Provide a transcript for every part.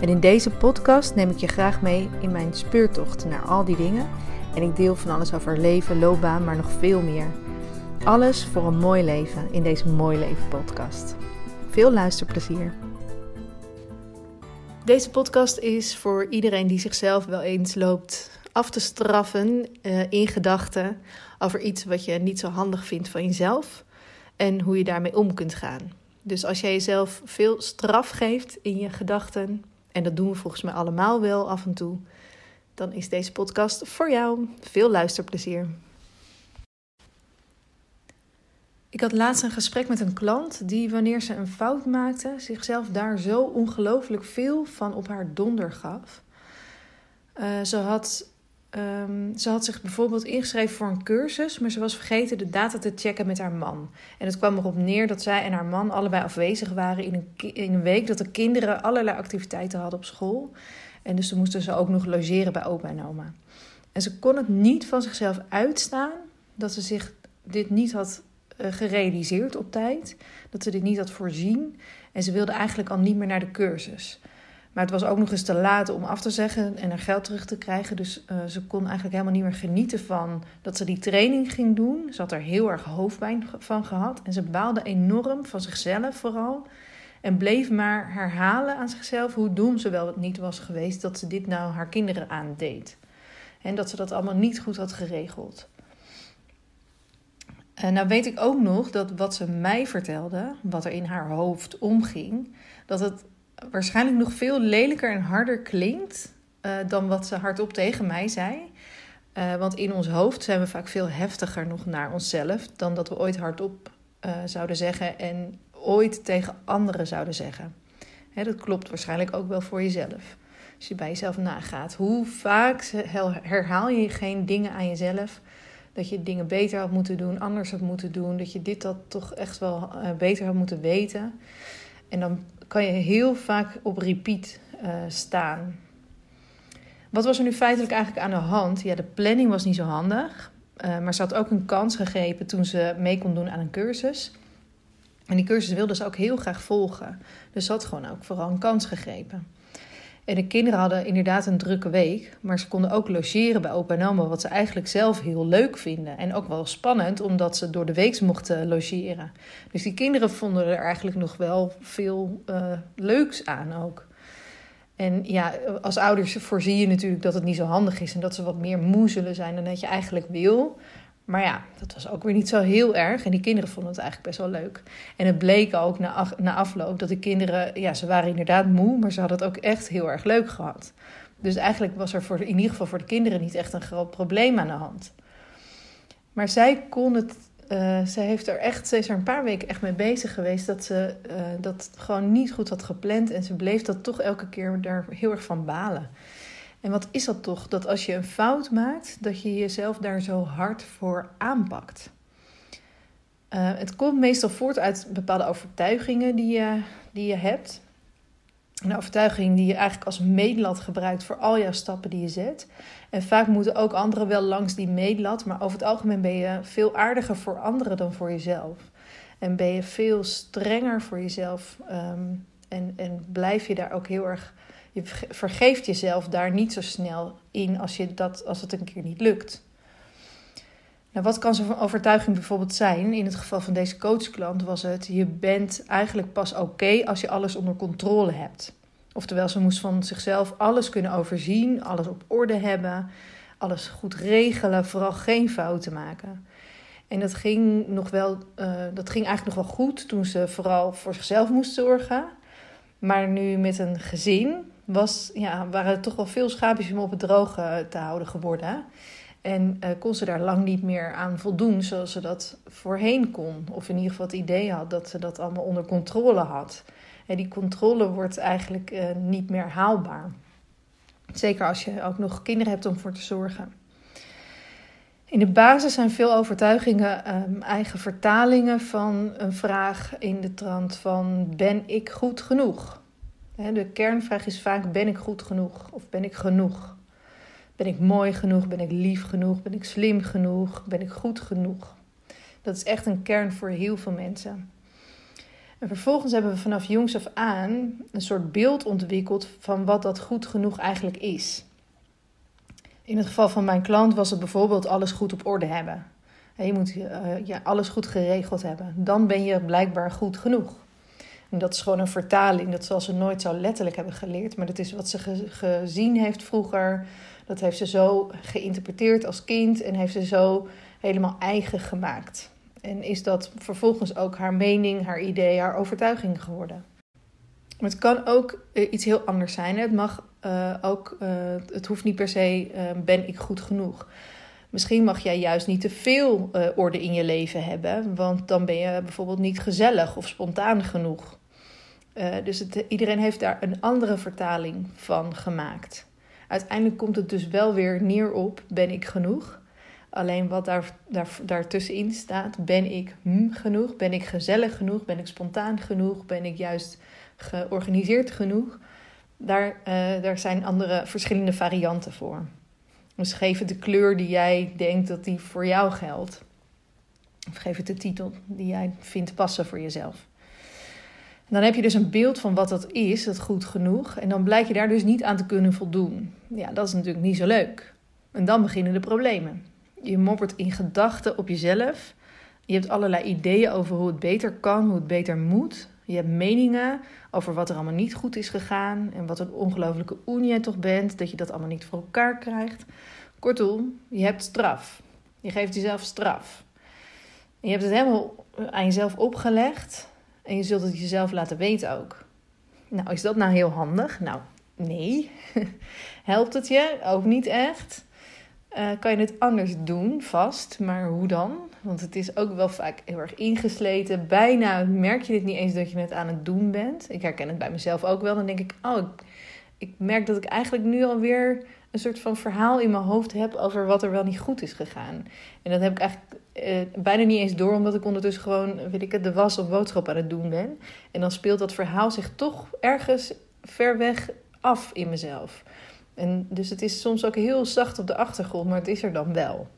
En in deze podcast neem ik je graag mee in mijn speurtocht naar al die dingen. En ik deel van alles over leven, loopbaan, maar nog veel meer. Alles voor een mooi leven in deze Mooi Leven podcast. Veel luisterplezier. Deze podcast is voor iedereen die zichzelf wel eens loopt af te straffen uh, in gedachten over iets wat je niet zo handig vindt van jezelf en hoe je daarmee om kunt gaan. Dus als jij jezelf veel straf geeft in je gedachten, en dat doen we volgens mij allemaal wel af en toe, dan is deze podcast voor jou. Veel luisterplezier. Ik had laatst een gesprek met een klant die, wanneer ze een fout maakte, zichzelf daar zo ongelooflijk veel van op haar donder gaf. Uh, ze had Um, ze had zich bijvoorbeeld ingeschreven voor een cursus, maar ze was vergeten de data te checken met haar man. En het kwam erop neer dat zij en haar man allebei afwezig waren in een, in een week dat de kinderen allerlei activiteiten hadden op school. En dus moesten ze ook nog logeren bij opa en oma. En ze kon het niet van zichzelf uitstaan dat ze zich dit niet had uh, gerealiseerd op tijd, dat ze dit niet had voorzien. En ze wilde eigenlijk al niet meer naar de cursus. Maar het was ook nog eens te laat om af te zeggen en haar geld terug te krijgen. Dus uh, ze kon eigenlijk helemaal niet meer genieten van dat ze die training ging doen. Ze had er heel erg hoofdpijn van gehad. En ze baalde enorm van zichzelf vooral. En bleef maar herhalen aan zichzelf hoe dom ze wel niet was geweest dat ze dit nou haar kinderen aandeed. En dat ze dat allemaal niet goed had geregeld. En nou weet ik ook nog dat wat ze mij vertelde, wat er in haar hoofd omging, dat het waarschijnlijk nog veel lelijker en harder klinkt uh, dan wat ze hardop tegen mij zei. Uh, want in ons hoofd zijn we vaak veel heftiger nog naar onszelf dan dat we ooit hardop uh, zouden zeggen en ooit tegen anderen zouden zeggen. Hè, dat klopt waarschijnlijk ook wel voor jezelf. Als je bij jezelf nagaat, hoe vaak herhaal je geen dingen aan jezelf dat je dingen beter had moeten doen, anders had moeten doen, dat je dit dat toch echt wel beter had moeten weten. En dan kan je heel vaak op repeat uh, staan. Wat was er nu feitelijk eigenlijk aan de hand? Ja, de planning was niet zo handig. Uh, maar ze had ook een kans gegrepen toen ze mee kon doen aan een cursus. En die cursus wilde ze ook heel graag volgen. Dus ze had gewoon ook vooral een kans gegrepen. En de kinderen hadden inderdaad een drukke week, maar ze konden ook logeren bij opa en oma, wat ze eigenlijk zelf heel leuk vinden. En ook wel spannend, omdat ze door de week mochten logeren. Dus die kinderen vonden er eigenlijk nog wel veel uh, leuks aan ook. En ja, als ouders voorzie je natuurlijk dat het niet zo handig is en dat ze wat meer moe zullen zijn dan dat je eigenlijk wil. Maar ja, dat was ook weer niet zo heel erg. En die kinderen vonden het eigenlijk best wel leuk. En het bleek ook na, na afloop dat de kinderen, ja, ze waren inderdaad moe, maar ze hadden het ook echt heel erg leuk gehad. Dus eigenlijk was er voor, in ieder geval voor de kinderen niet echt een groot probleem aan de hand. Maar zij kon het, uh, zij heeft er echt, ze is er een paar weken echt mee bezig geweest dat ze uh, dat gewoon niet goed had gepland. En ze bleef dat toch elke keer daar heel erg van balen. En wat is dat toch? Dat als je een fout maakt, dat je jezelf daar zo hard voor aanpakt. Uh, het komt meestal voort uit bepaalde overtuigingen die je, die je hebt. Een overtuiging die je eigenlijk als meetlat gebruikt voor al jouw stappen die je zet. En vaak moeten ook anderen wel langs die meetlat, maar over het algemeen ben je veel aardiger voor anderen dan voor jezelf. En ben je veel strenger voor jezelf um, en, en blijf je daar ook heel erg je vergeeft jezelf daar niet zo snel in als, je dat, als het een keer niet lukt. Nou, wat kan zo'n overtuiging bijvoorbeeld zijn? In het geval van deze coachklant was het: je bent eigenlijk pas oké als je alles onder controle hebt. Oftewel, ze moest van zichzelf alles kunnen overzien, alles op orde hebben, alles goed regelen, vooral geen fouten maken. En dat ging, nog wel, uh, dat ging eigenlijk nog wel goed toen ze vooral voor zichzelf moest zorgen. Maar nu met een gezin was, ja, waren er toch wel veel schaapjes om op het droge te houden geworden. En uh, kon ze daar lang niet meer aan voldoen zoals ze dat voorheen kon. Of in ieder geval het idee had dat ze dat allemaal onder controle had. En die controle wordt eigenlijk uh, niet meer haalbaar. Zeker als je ook nog kinderen hebt om voor te zorgen. In de basis zijn veel overtuigingen um, eigen vertalingen van een vraag in de trant van ben ik goed genoeg? De kernvraag is vaak ben ik goed genoeg of ben ik genoeg? Ben ik mooi genoeg? Ben ik lief genoeg? Ben ik slim genoeg? Ben ik goed genoeg? Dat is echt een kern voor heel veel mensen. En vervolgens hebben we vanaf jongs af aan een soort beeld ontwikkeld van wat dat goed genoeg eigenlijk is. In het geval van mijn klant was het bijvoorbeeld alles goed op orde hebben. Je moet ja, alles goed geregeld hebben. Dan ben je blijkbaar goed genoeg. En dat is gewoon een vertaling. Dat zal ze nooit zo letterlijk hebben geleerd. Maar dat is wat ze gezien heeft vroeger. Dat heeft ze zo geïnterpreteerd als kind. En heeft ze zo helemaal eigen gemaakt. En is dat vervolgens ook haar mening, haar idee, haar overtuiging geworden. Het kan ook eh, iets heel anders zijn. Het mag uh, ook, uh, het hoeft niet per se, ben ik goed genoeg. Misschien mag jij juist niet te veel orde in je leven hebben, want dan ben je bijvoorbeeld niet gezellig of spontaan genoeg. dus het, iedereen heeft daar een andere vertaling van gemaakt. Uiteindelijk komt het dus wel weer neer op: ben ik genoeg? Alleen wat daar, daar, daartussenin staat, ben ik hm genoeg? Ben ik gezellig genoeg? Ben ik spontaan genoeg? Ben ik juist georganiseerd genoeg? Daar, uh, daar zijn andere verschillende varianten voor. Dus geef het de kleur die jij denkt dat die voor jou geldt. Of geef het de titel die jij vindt passen voor jezelf. Dan heb je dus een beeld van wat dat is, dat goed genoeg. En dan blijkt je daar dus niet aan te kunnen voldoen. Ja, dat is natuurlijk niet zo leuk. En dan beginnen de problemen. Je moppert in gedachten op jezelf. Je hebt allerlei ideeën over hoe het beter kan, hoe het beter moet. Je hebt meningen over wat er allemaal niet goed is gegaan en wat een ongelofelijke oen jij toch bent, dat je dat allemaal niet voor elkaar krijgt. Kortom, je hebt straf. Je geeft jezelf straf. je hebt het helemaal aan jezelf opgelegd en je zult het jezelf laten weten ook. Nou, is dat nou heel handig? Nou, nee. Helpt het je? Ook niet echt. Uh, kan je het anders doen, vast. Maar hoe dan? Want het is ook wel vaak heel erg ingesleten. Bijna merk je dit niet eens dat je het aan het doen bent. Ik herken het bij mezelf ook wel. Dan denk ik, oh, ik, merk dat ik eigenlijk nu alweer een soort van verhaal in mijn hoofd heb over wat er wel niet goed is gegaan. En dat heb ik eigenlijk uh, bijna niet eens door, omdat ik ondertussen gewoon, weet ik het, de was of boodschap aan het doen ben. En dan speelt dat verhaal zich toch ergens ver weg af in mezelf. En dus het is soms ook heel zacht op de achtergrond, maar het is er dan wel.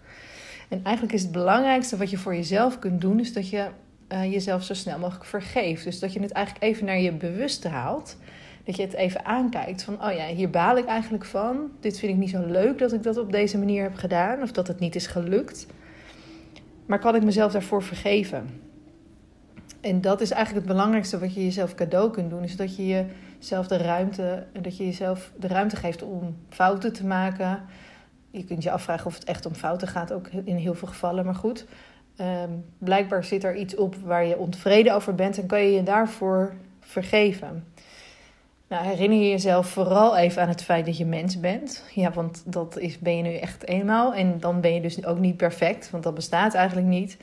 En eigenlijk is het belangrijkste wat je voor jezelf kunt doen, is dat je uh, jezelf zo snel mogelijk vergeeft. Dus dat je het eigenlijk even naar je bewuste haalt. Dat je het even aankijkt van, oh ja, hier baal ik eigenlijk van. Dit vind ik niet zo leuk dat ik dat op deze manier heb gedaan. Of dat het niet is gelukt. Maar kan ik mezelf daarvoor vergeven? En dat is eigenlijk het belangrijkste wat je jezelf cadeau kunt doen. Is dat je jezelf de ruimte, dat je jezelf de ruimte geeft om fouten te maken. Je kunt je afvragen of het echt om fouten gaat, ook in heel veel gevallen. Maar goed, ehm, blijkbaar zit er iets op waar je ontevreden over bent en kan je je daarvoor vergeven. Nou, herinner je jezelf vooral even aan het feit dat je mens bent. Ja, want dat is, ben je nu echt eenmaal. En dan ben je dus ook niet perfect, want dat bestaat eigenlijk niet.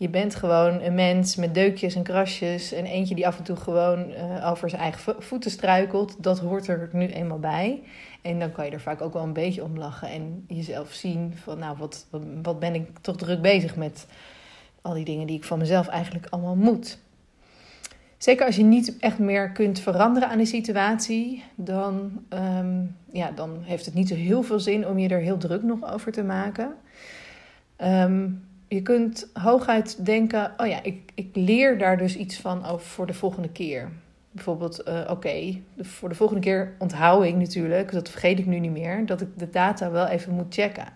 Je bent gewoon een mens met deukjes en krasjes. En eentje die af en toe gewoon uh, over zijn eigen voeten struikelt. Dat hoort er nu eenmaal bij. En dan kan je er vaak ook wel een beetje om lachen. En jezelf zien van, nou, wat, wat ben ik toch druk bezig met al die dingen die ik van mezelf eigenlijk allemaal moet. Zeker als je niet echt meer kunt veranderen aan de situatie, dan, um, ja, dan heeft het niet zo heel veel zin om je er heel druk nog over te maken. Um, je kunt hooguit denken: oh ja, ik, ik leer daar dus iets van over voor de volgende keer. Bijvoorbeeld, uh, oké, voor de volgende keer onthoud ik natuurlijk, dat vergeet ik nu niet meer, dat ik de data wel even moet checken.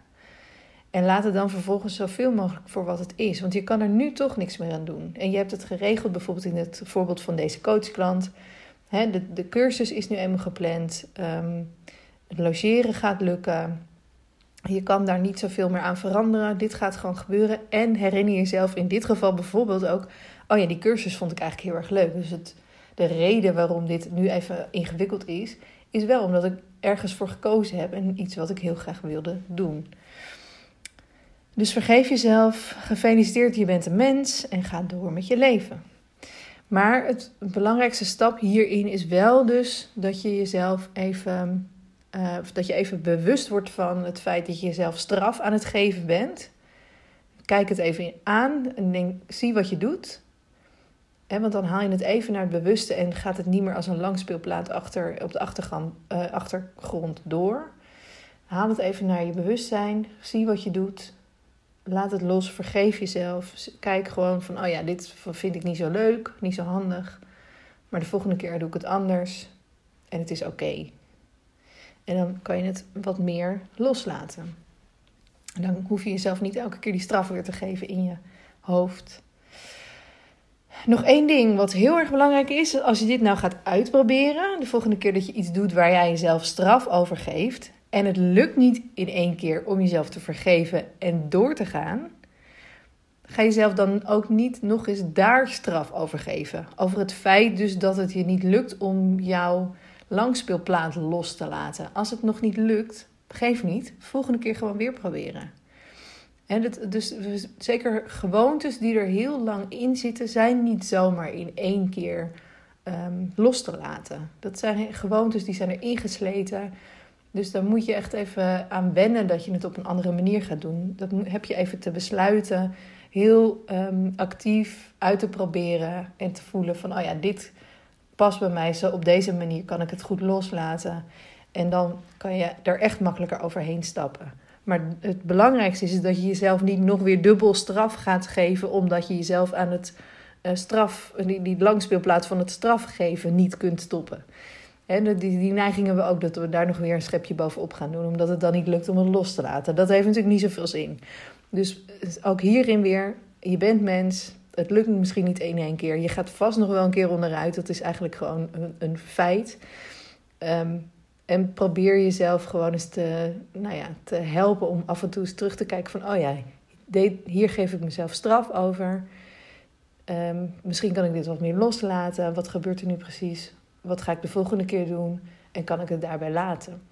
En laat het dan vervolgens zoveel mogelijk voor wat het is. Want je kan er nu toch niks meer aan doen. En je hebt het geregeld, bijvoorbeeld in het voorbeeld van deze coachklant. De, de cursus is nu eenmaal gepland. Um, het logeren gaat lukken. Je kan daar niet zoveel meer aan veranderen. Dit gaat gewoon gebeuren. En herinner jezelf in dit geval bijvoorbeeld ook: oh ja, die cursus vond ik eigenlijk heel erg leuk. Dus het, de reden waarom dit nu even ingewikkeld is, is wel omdat ik ergens voor gekozen heb en iets wat ik heel graag wilde doen. Dus vergeef jezelf, gefeliciteerd, je bent een mens en ga door met je leven. Maar het belangrijkste stap hierin is wel dus dat je jezelf even uh, dat je even bewust wordt van het feit dat je jezelf straf aan het geven bent. Kijk het even aan en zie wat je doet. Want dan haal je het even naar het bewuste en gaat het niet meer als een langspeelplaat achter, op de uh, achtergrond door. Haal het even naar je bewustzijn. Zie wat je doet. Laat het los. Vergeef jezelf. Kijk gewoon van, oh ja, dit vind ik niet zo leuk, niet zo handig. Maar de volgende keer doe ik het anders. En het is oké. En dan kan je het wat meer loslaten. En dan hoef je jezelf niet elke keer die straf weer te geven in je hoofd. Nog één ding wat heel erg belangrijk is, als je dit nou gaat uitproberen, de volgende keer dat je iets doet waar jij jezelf straf over geeft, en het lukt niet in één keer om jezelf te vergeven en door te gaan, ga jezelf dan ook niet nog eens daar straf over geven. Over het feit dus dat het je niet lukt om jouw langspeelplaat los te laten. Als het nog niet lukt, geef niet. Volgende keer gewoon weer proberen. En het, dus zeker gewoontes die er heel lang in zitten, zijn niet zomaar in één keer um, los te laten. Dat zijn gewoontes die zijn er ingesleten. Dus dan moet je echt even aan wennen dat je het op een andere manier gaat doen. Dat heb je even te besluiten, heel um, actief uit te proberen en te voelen van, oh ja, dit past bij mij. Zo op deze manier kan ik het goed loslaten. En dan kan je er echt makkelijker overheen stappen. Maar het belangrijkste is dat je jezelf niet nog weer dubbel straf gaat geven, omdat je jezelf aan het uh, straf, die, die langspeelplaats van het strafgeven niet kunt stoppen. En die, die neiging hebben we ook dat we daar nog weer een schepje bovenop gaan doen, omdat het dan niet lukt om het los te laten. Dat heeft natuurlijk niet zoveel zin. Dus ook hierin weer, je bent mens, het lukt misschien niet één één keer. Je gaat vast nog wel een keer onderuit, dat is eigenlijk gewoon een, een feit. Um, en probeer jezelf gewoon eens te, nou ja, te helpen om af en toe eens terug te kijken van... oh ja, hier geef ik mezelf straf over. Um, misschien kan ik dit wat meer loslaten. Wat gebeurt er nu precies? Wat ga ik de volgende keer doen? En kan ik het daarbij laten?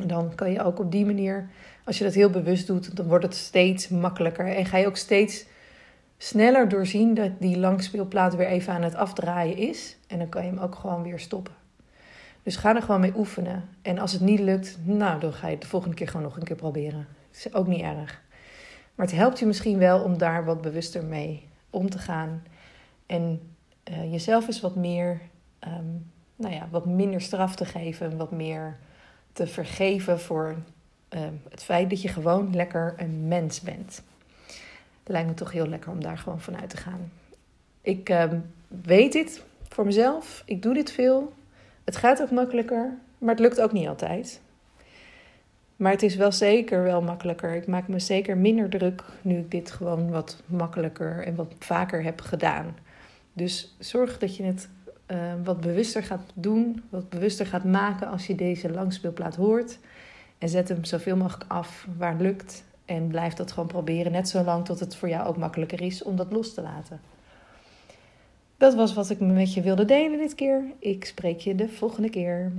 En dan kan je ook op die manier, als je dat heel bewust doet... dan wordt het steeds makkelijker. En ga je ook steeds sneller doorzien dat die langspeelplaat weer even aan het afdraaien is. En dan kan je hem ook gewoon weer stoppen. Dus ga er gewoon mee oefenen. En als het niet lukt, nou, dan ga je het de volgende keer gewoon nog een keer proberen. Dat is ook niet erg. Maar het helpt je misschien wel om daar wat bewuster mee om te gaan. En uh, jezelf eens wat meer, um, nou ja, wat minder straf te geven. Wat meer te vergeven voor um, het feit dat je gewoon lekker een mens bent. Het lijkt me toch heel lekker om daar gewoon vanuit te gaan. Ik um, weet dit voor mezelf. Ik doe dit veel. Het gaat ook makkelijker, maar het lukt ook niet altijd. Maar het is wel zeker wel makkelijker. Ik maak me zeker minder druk nu ik dit gewoon wat makkelijker en wat vaker heb gedaan. Dus zorg dat je het uh, wat bewuster gaat doen, wat bewuster gaat maken als je deze langspeelplaat hoort. En zet hem zoveel mogelijk af waar het lukt. En blijf dat gewoon proberen, net zo lang tot het voor jou ook makkelijker is om dat los te laten. Dat was wat ik met je wilde delen dit keer. Ik spreek je de volgende keer.